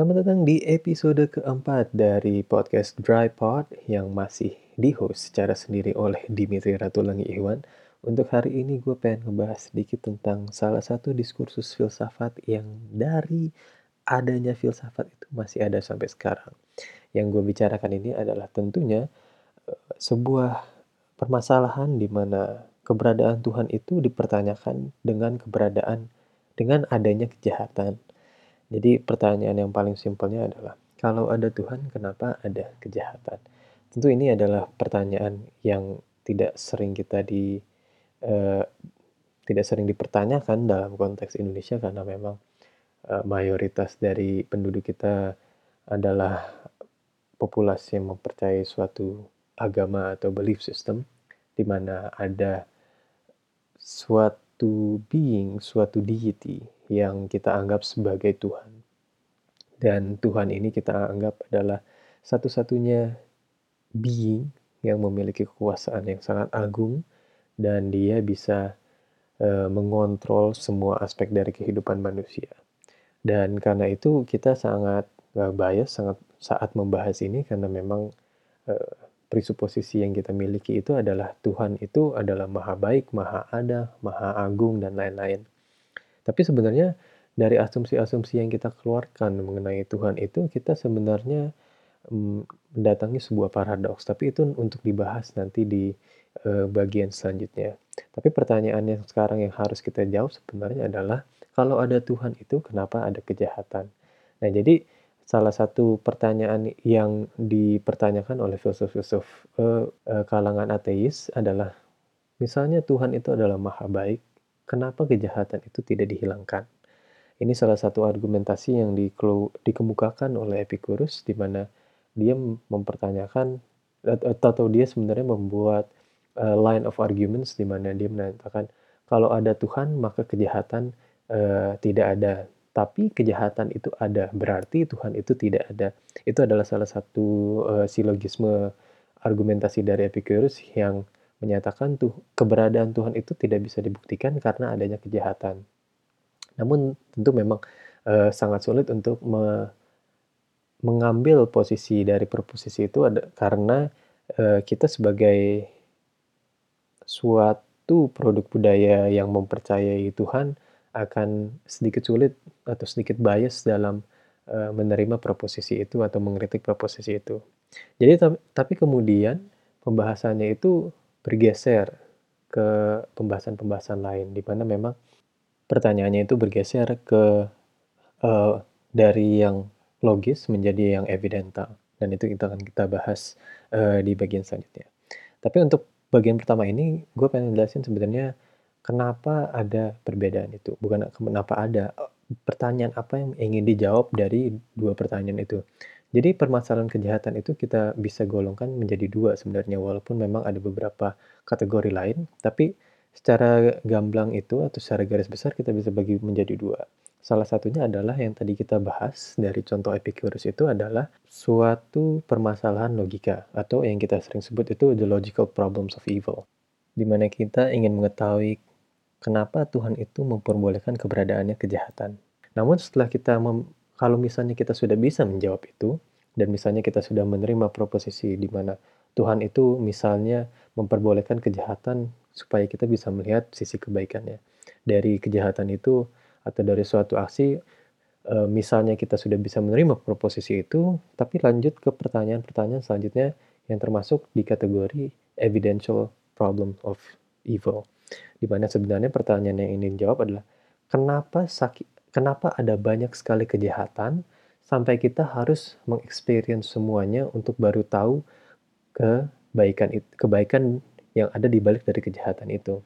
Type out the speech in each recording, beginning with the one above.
Selamat datang di episode keempat dari podcast Dry Pod yang masih di-host secara sendiri oleh Dimitri Ratulangi Iwan. Untuk hari ini gue pengen ngebahas sedikit tentang salah satu diskursus filsafat yang dari adanya filsafat itu masih ada sampai sekarang. Yang gue bicarakan ini adalah tentunya eh, sebuah permasalahan di mana keberadaan Tuhan itu dipertanyakan dengan keberadaan dengan adanya kejahatan. Jadi pertanyaan yang paling simpelnya adalah kalau ada Tuhan kenapa ada kejahatan? Tentu ini adalah pertanyaan yang tidak sering kita di eh, tidak sering dipertanyakan dalam konteks Indonesia karena memang eh, mayoritas dari penduduk kita adalah populasi yang mempercayai suatu agama atau belief system di mana ada suatu being, suatu deity yang kita anggap sebagai Tuhan. Dan Tuhan ini kita anggap adalah satu-satunya being yang memiliki kekuasaan yang sangat agung dan dia bisa uh, mengontrol semua aspek dari kehidupan manusia. Dan karena itu kita sangat uh, bias sangat saat membahas ini karena memang uh, presuposisi yang kita miliki itu adalah Tuhan itu adalah maha baik, maha ada, maha agung dan lain-lain. Tapi sebenarnya dari asumsi-asumsi yang kita keluarkan mengenai Tuhan itu kita sebenarnya um, mendatangi sebuah paradoks. Tapi itu untuk dibahas nanti di uh, bagian selanjutnya. Tapi pertanyaan yang sekarang yang harus kita jawab sebenarnya adalah kalau ada Tuhan itu kenapa ada kejahatan? Nah jadi salah satu pertanyaan yang dipertanyakan oleh filsuf-filsuf uh, uh, kalangan ateis adalah misalnya Tuhan itu adalah maha baik kenapa kejahatan itu tidak dihilangkan? Ini salah satu argumentasi yang dikemukakan oleh Epicurus di mana dia mempertanyakan atau dia sebenarnya membuat uh, line of arguments di mana dia menyatakan kalau ada Tuhan maka kejahatan uh, tidak ada. Tapi kejahatan itu ada berarti Tuhan itu tidak ada. Itu adalah salah satu uh, silogisme argumentasi dari Epicurus yang menyatakan tuh keberadaan Tuhan itu tidak bisa dibuktikan karena adanya kejahatan namun tentu memang uh, sangat sulit untuk me mengambil posisi dari proposisi itu ada karena uh, kita sebagai suatu produk budaya yang mempercayai Tuhan akan sedikit sulit atau sedikit bias dalam uh, menerima proposisi itu atau mengkritik proposisi itu. Jadi tapi kemudian pembahasannya itu bergeser ke pembahasan-pembahasan lain di mana memang pertanyaannya itu bergeser ke uh, dari yang logis menjadi yang evidental dan itu kita akan kita bahas uh, di bagian selanjutnya. Tapi untuk bagian pertama ini gue pengen jelasin sebenarnya kenapa ada perbedaan itu, bukan kenapa ada pertanyaan apa yang ingin dijawab dari dua pertanyaan itu. Jadi permasalahan kejahatan itu kita bisa golongkan menjadi dua sebenarnya walaupun memang ada beberapa kategori lain, tapi Secara gamblang itu atau secara garis besar kita bisa bagi menjadi dua. Salah satunya adalah yang tadi kita bahas dari contoh Epicurus itu adalah suatu permasalahan logika atau yang kita sering sebut itu the logical problems of evil. Di mana kita ingin mengetahui kenapa Tuhan itu memperbolehkan keberadaannya kejahatan. Namun setelah kita kalau misalnya kita sudah bisa menjawab itu dan misalnya kita sudah menerima proposisi di mana Tuhan itu misalnya memperbolehkan kejahatan supaya kita bisa melihat sisi kebaikannya. Dari kejahatan itu atau dari suatu aksi e, misalnya kita sudah bisa menerima proposisi itu, tapi lanjut ke pertanyaan-pertanyaan selanjutnya yang termasuk di kategori evidential problem of evil. Di mana sebenarnya pertanyaan yang ingin dijawab adalah kenapa sakit kenapa ada banyak sekali kejahatan sampai kita harus mengexperience semuanya untuk baru tahu kebaikan kebaikan yang ada di balik dari kejahatan itu.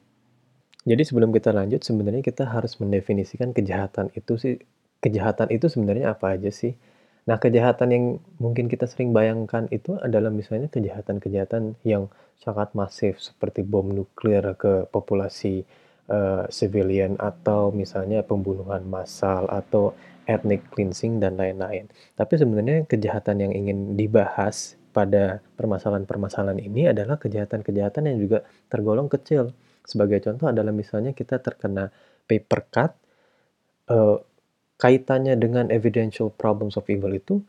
Jadi sebelum kita lanjut sebenarnya kita harus mendefinisikan kejahatan itu sih kejahatan itu sebenarnya apa aja sih? Nah, kejahatan yang mungkin kita sering bayangkan itu adalah misalnya kejahatan-kejahatan yang sangat masif seperti bom nuklir ke populasi uh, civilian atau misalnya pembunuhan massal atau ethnic cleansing dan lain-lain. Tapi sebenarnya kejahatan yang ingin dibahas pada permasalahan-permasalahan ini adalah kejahatan-kejahatan yang juga tergolong kecil. Sebagai contoh adalah misalnya kita terkena paper cut uh, kaitannya dengan evidential problems of evil itu,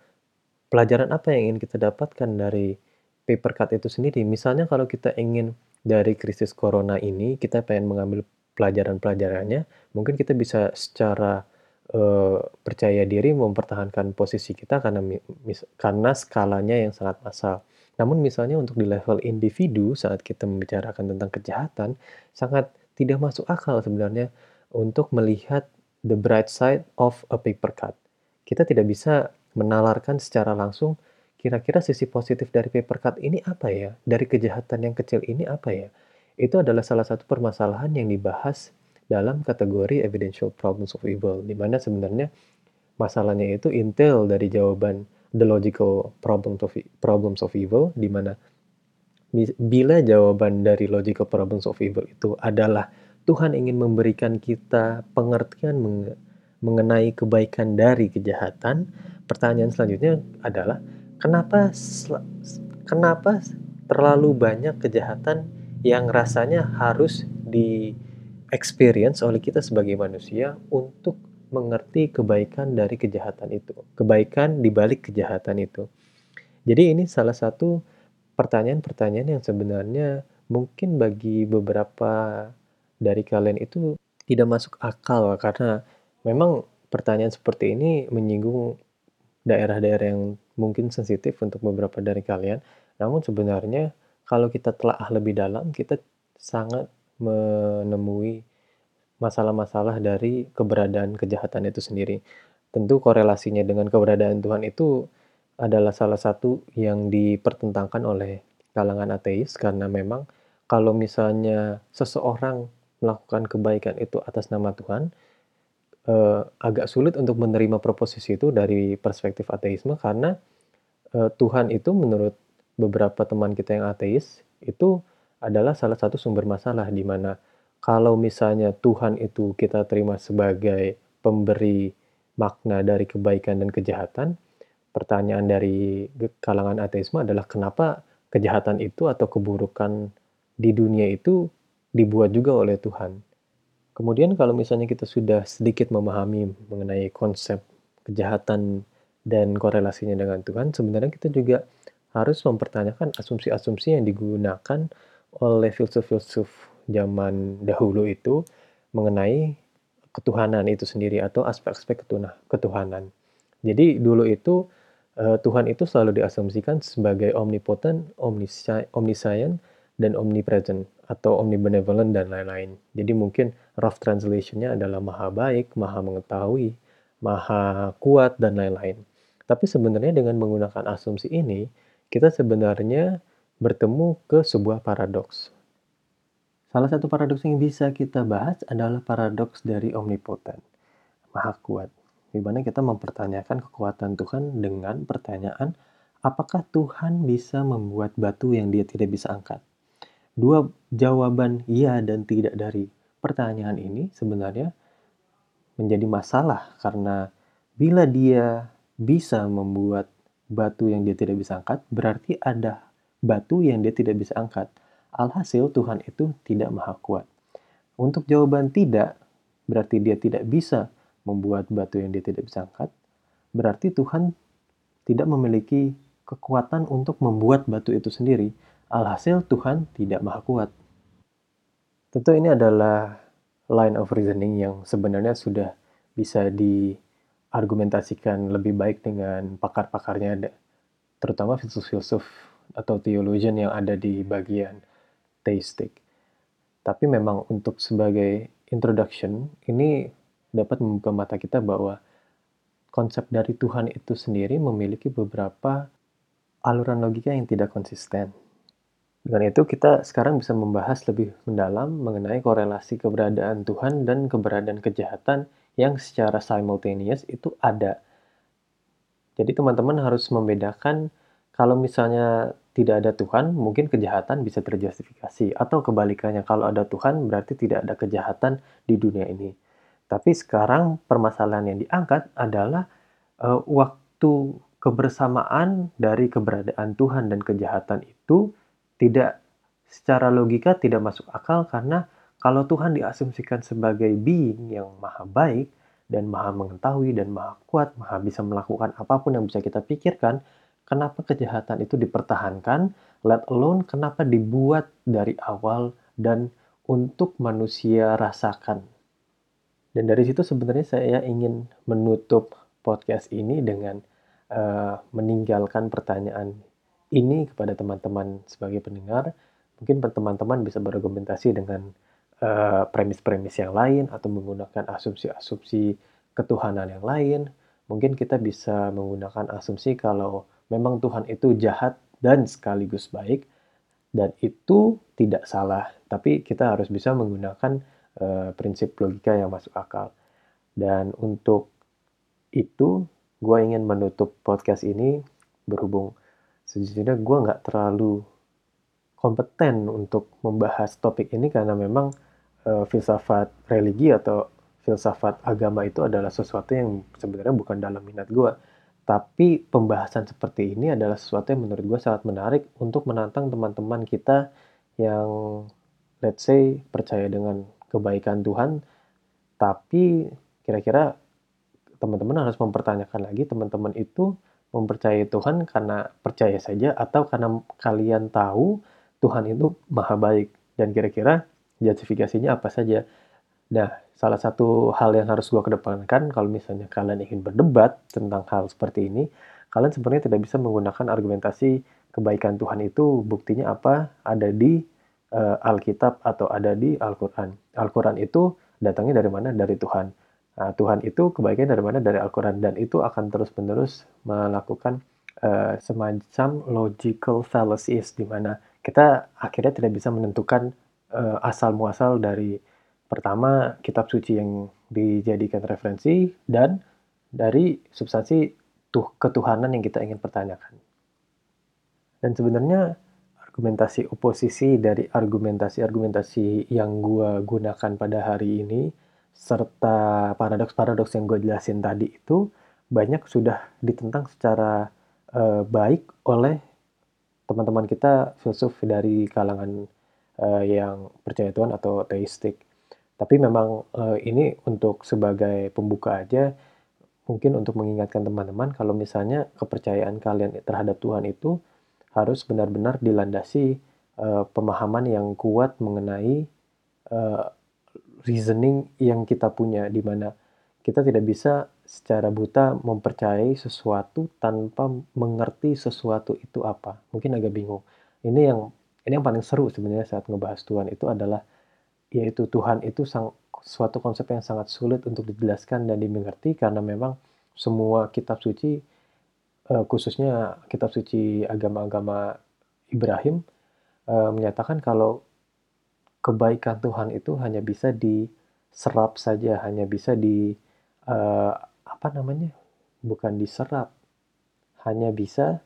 pelajaran apa yang ingin kita dapatkan dari paper cut itu sendiri? Misalnya kalau kita ingin dari krisis corona ini, kita pengen mengambil pelajaran-pelajarannya, mungkin kita bisa secara uh, percaya diri mempertahankan posisi kita karena karena skalanya yang sangat massal. Namun misalnya untuk di level individu saat kita membicarakan tentang kejahatan, sangat tidak masuk akal sebenarnya untuk melihat the bright side of a paper cut. Kita tidak bisa menalarkan secara langsung kira-kira sisi positif dari paper cut ini apa ya? Dari kejahatan yang kecil ini apa ya? Itu adalah salah satu permasalahan yang dibahas dalam kategori evidential problems of evil, di mana sebenarnya masalahnya itu intel dari jawaban the logical problems of problems of evil di mana bila jawaban dari logical problems of evil itu adalah Tuhan ingin memberikan kita pengertian mengenai kebaikan dari kejahatan, pertanyaan selanjutnya adalah kenapa kenapa terlalu banyak kejahatan yang rasanya harus di experience oleh kita sebagai manusia untuk mengerti kebaikan dari kejahatan itu, kebaikan di balik kejahatan itu. Jadi ini salah satu pertanyaan-pertanyaan yang sebenarnya mungkin bagi beberapa dari kalian itu tidak masuk akal karena memang pertanyaan seperti ini menyinggung daerah-daerah yang mungkin sensitif untuk beberapa dari kalian. Namun sebenarnya kalau kita telah lebih dalam, kita sangat menemui masalah-masalah dari keberadaan kejahatan itu sendiri. Tentu korelasinya dengan keberadaan Tuhan itu adalah salah satu yang dipertentangkan oleh kalangan ateis karena memang kalau misalnya seseorang melakukan kebaikan itu atas nama Tuhan, eh, agak sulit untuk menerima proposisi itu dari perspektif ateisme karena eh, Tuhan itu menurut beberapa teman kita yang ateis itu adalah salah satu sumber masalah di mana kalau misalnya Tuhan itu kita terima sebagai pemberi makna dari kebaikan dan kejahatan, pertanyaan dari kalangan ateisme adalah kenapa kejahatan itu atau keburukan di dunia itu dibuat juga oleh Tuhan. Kemudian kalau misalnya kita sudah sedikit memahami mengenai konsep kejahatan dan korelasinya dengan Tuhan, sebenarnya kita juga harus mempertanyakan asumsi-asumsi yang digunakan oleh filsuf-filsuf zaman dahulu itu mengenai ketuhanan itu sendiri atau aspek-aspek ketuhanan. Jadi dulu itu uh, Tuhan itu selalu diasumsikan sebagai omnipotent, omniscient, dan omnipresent atau omnibenevolent dan lain-lain. Jadi mungkin rough translationnya adalah maha baik, maha mengetahui, maha kuat dan lain-lain. Tapi sebenarnya dengan menggunakan asumsi ini, kita sebenarnya bertemu ke sebuah paradoks. Salah satu paradoks yang bisa kita bahas adalah paradoks dari omnipotent, maha kuat. Di mana kita mempertanyakan kekuatan Tuhan dengan pertanyaan, apakah Tuhan bisa membuat batu yang dia tidak bisa angkat? Dua jawaban iya dan tidak dari pertanyaan ini sebenarnya menjadi masalah karena bila dia bisa membuat batu yang dia tidak bisa angkat, berarti ada batu yang dia tidak bisa angkat. Alhasil Tuhan itu tidak maha kuat. Untuk jawaban tidak, berarti dia tidak bisa membuat batu yang dia tidak bisa angkat. Berarti Tuhan tidak memiliki kekuatan untuk membuat batu itu sendiri. Alhasil Tuhan tidak maha kuat. Tentu ini adalah line of reasoning yang sebenarnya sudah bisa diargumentasikan lebih baik dengan pakar-pakarnya, terutama filsuf-filsuf atau theologian yang ada di bagian theistic. Tapi memang untuk sebagai introduction, ini dapat membuka mata kita bahwa konsep dari Tuhan itu sendiri memiliki beberapa aluran logika yang tidak konsisten. Dengan itu kita sekarang bisa membahas lebih mendalam mengenai korelasi keberadaan Tuhan dan keberadaan kejahatan yang secara simultaneous itu ada. Jadi teman-teman harus membedakan kalau misalnya tidak ada Tuhan, mungkin kejahatan bisa terjustifikasi. Atau kebalikannya, kalau ada Tuhan berarti tidak ada kejahatan di dunia ini. Tapi sekarang permasalahan yang diangkat adalah uh, waktu kebersamaan dari keberadaan Tuhan dan kejahatan itu tidak secara logika tidak masuk akal karena kalau Tuhan diasumsikan sebagai being yang maha baik, dan maha mengetahui dan maha kuat, maha bisa melakukan apa pun yang bisa kita pikirkan, kenapa kejahatan itu dipertahankan, let alone kenapa dibuat dari awal dan untuk manusia rasakan. Dan dari situ sebenarnya saya ingin menutup podcast ini dengan uh, meninggalkan pertanyaan ini kepada teman-teman sebagai pendengar. Mungkin teman-teman bisa berargumentasi dengan premis-premis yang lain atau menggunakan asumsi-asumsi ketuhanan yang lain. Mungkin kita bisa menggunakan asumsi kalau memang Tuhan itu jahat dan sekaligus baik dan itu tidak salah, tapi kita harus bisa menggunakan uh, prinsip logika yang masuk akal. Dan untuk itu, gue ingin menutup podcast ini berhubung sejujurnya gue nggak terlalu kompeten untuk membahas topik ini karena memang uh, filsafat religi atau filsafat agama itu adalah sesuatu yang sebenarnya bukan dalam minat gue. Tapi pembahasan seperti ini adalah sesuatu yang menurut gue sangat menarik untuk menantang teman-teman kita yang let's say percaya dengan kebaikan Tuhan, tapi kira-kira teman-teman harus mempertanyakan lagi teman-teman itu mempercayai Tuhan karena percaya saja atau karena kalian tahu Tuhan itu maha baik dan kira-kira justifikasinya apa saja. Nah, salah satu hal yang harus gue kedepankan kalau misalnya kalian ingin berdebat tentang hal seperti ini, kalian sebenarnya tidak bisa menggunakan argumentasi kebaikan Tuhan itu buktinya apa ada di uh, Alkitab atau ada di Al-Quran. Al-Quran itu datangnya dari mana? Dari Tuhan. Nah, Tuhan itu kebaikan dari mana? Dari Al-Quran. Dan itu akan terus-menerus melakukan uh, semacam logical fallacies di mana kita akhirnya tidak bisa menentukan uh, asal muasal dari Pertama, kitab suci yang dijadikan referensi dan dari substansi tuh ketuhanan yang kita ingin pertanyakan. Dan sebenarnya argumentasi oposisi dari argumentasi-argumentasi yang gue gunakan pada hari ini serta paradoks-paradoks yang gue jelasin tadi itu banyak sudah ditentang secara uh, baik oleh teman-teman kita filsuf dari kalangan uh, yang percaya Tuhan atau teistik. Tapi memang uh, ini untuk sebagai pembuka aja, mungkin untuk mengingatkan teman-teman kalau misalnya kepercayaan kalian terhadap Tuhan itu harus benar-benar dilandasi uh, pemahaman yang kuat mengenai uh, reasoning yang kita punya di mana kita tidak bisa secara buta mempercayai sesuatu tanpa mengerti sesuatu itu apa. Mungkin agak bingung. Ini yang ini yang paling seru sebenarnya saat ngebahas Tuhan itu adalah yaitu Tuhan itu sang, suatu konsep yang sangat sulit untuk dijelaskan dan dimengerti karena memang semua kitab suci uh, khususnya kitab suci agama-agama Ibrahim uh, menyatakan kalau kebaikan Tuhan itu hanya bisa diserap saja, hanya bisa di uh, apa namanya? bukan diserap, hanya bisa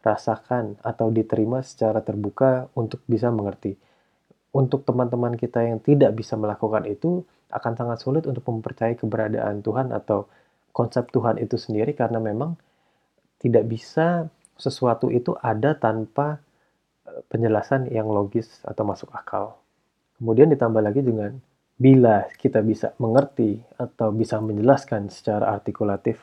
dirasakan atau diterima secara terbuka untuk bisa mengerti untuk teman-teman kita yang tidak bisa melakukan itu akan sangat sulit untuk mempercayai keberadaan Tuhan atau konsep Tuhan itu sendiri karena memang tidak bisa sesuatu itu ada tanpa eh, penjelasan yang logis atau masuk akal. Kemudian ditambah lagi dengan bila kita bisa mengerti atau bisa menjelaskan secara artikulatif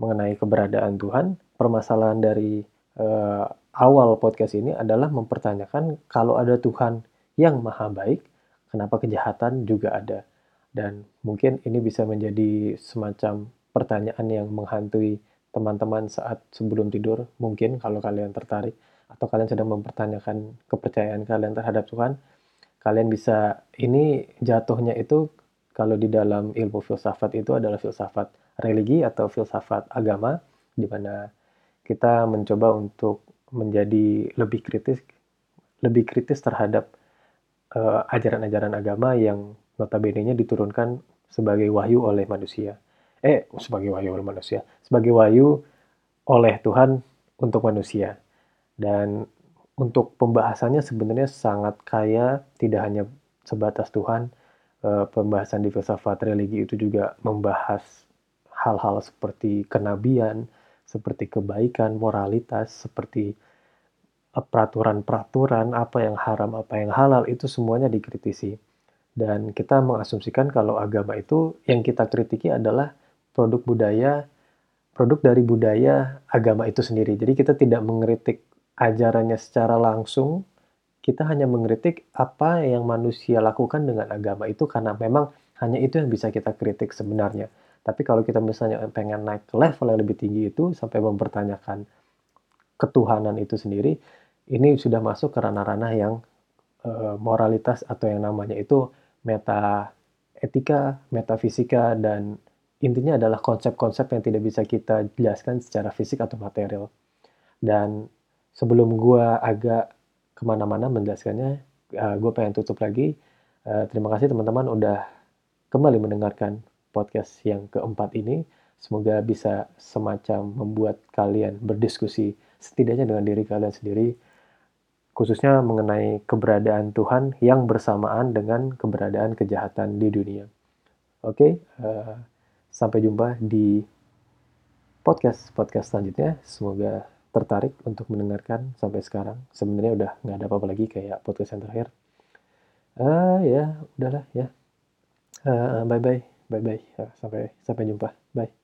mengenai keberadaan Tuhan, permasalahan dari uh, awal podcast ini adalah mempertanyakan kalau ada Tuhan yang maha baik, kenapa kejahatan juga ada. Dan mungkin ini bisa menjadi semacam pertanyaan yang menghantui teman-teman saat sebelum tidur, mungkin kalau kalian tertarik atau kalian sedang mempertanyakan kepercayaan kalian terhadap Tuhan, kalian bisa ini jatuhnya itu kalau di dalam ilmu filsafat itu adalah filsafat religi atau filsafat agama di mana kita mencoba untuk menjadi lebih kritis lebih kritis terhadap Eh, ajaran-ajaran uh, agama yang notabene-nya diturunkan sebagai wahyu oleh manusia. Eh, sebagai wahyu oleh manusia, sebagai wahyu oleh Tuhan untuk manusia. Dan untuk pembahasannya sebenarnya sangat kaya, tidak hanya sebatas Tuhan. Uh, pembahasan di filsafat religi itu juga membahas hal-hal seperti kenabian, seperti kebaikan, moralitas, seperti peraturan-peraturan apa yang haram, apa yang halal itu semuanya dikritisi. Dan kita mengasumsikan kalau agama itu yang kita kritiki adalah produk budaya, produk dari budaya agama itu sendiri. Jadi kita tidak mengkritik ajarannya secara langsung, kita hanya mengkritik apa yang manusia lakukan dengan agama itu karena memang hanya itu yang bisa kita kritik sebenarnya. Tapi kalau kita misalnya pengen naik ke level yang lebih tinggi itu sampai mempertanyakan ketuhanan itu sendiri, ini sudah masuk ke ranah-ranah yang uh, moralitas atau yang namanya itu meta etika, metafisika, dan intinya adalah konsep-konsep yang tidak bisa kita jelaskan secara fisik atau material. Dan sebelum gue agak ke mana-mana menjelaskannya, uh, eh, gue pengen tutup lagi. Uh, terima kasih teman-teman udah kembali mendengarkan podcast yang keempat ini. Semoga bisa semacam membuat kalian berdiskusi setidaknya dengan diri kalian sendiri khususnya mengenai keberadaan Tuhan yang bersamaan dengan keberadaan kejahatan di dunia. Oke, uh, sampai jumpa di podcast podcast selanjutnya. Semoga tertarik untuk mendengarkan sampai sekarang. Sebenarnya udah nggak ada apa-apa lagi kayak podcast yang terakhir. Uh, ya, udahlah ya. Uh, bye bye, bye bye. Uh, sampai sampai jumpa. Bye.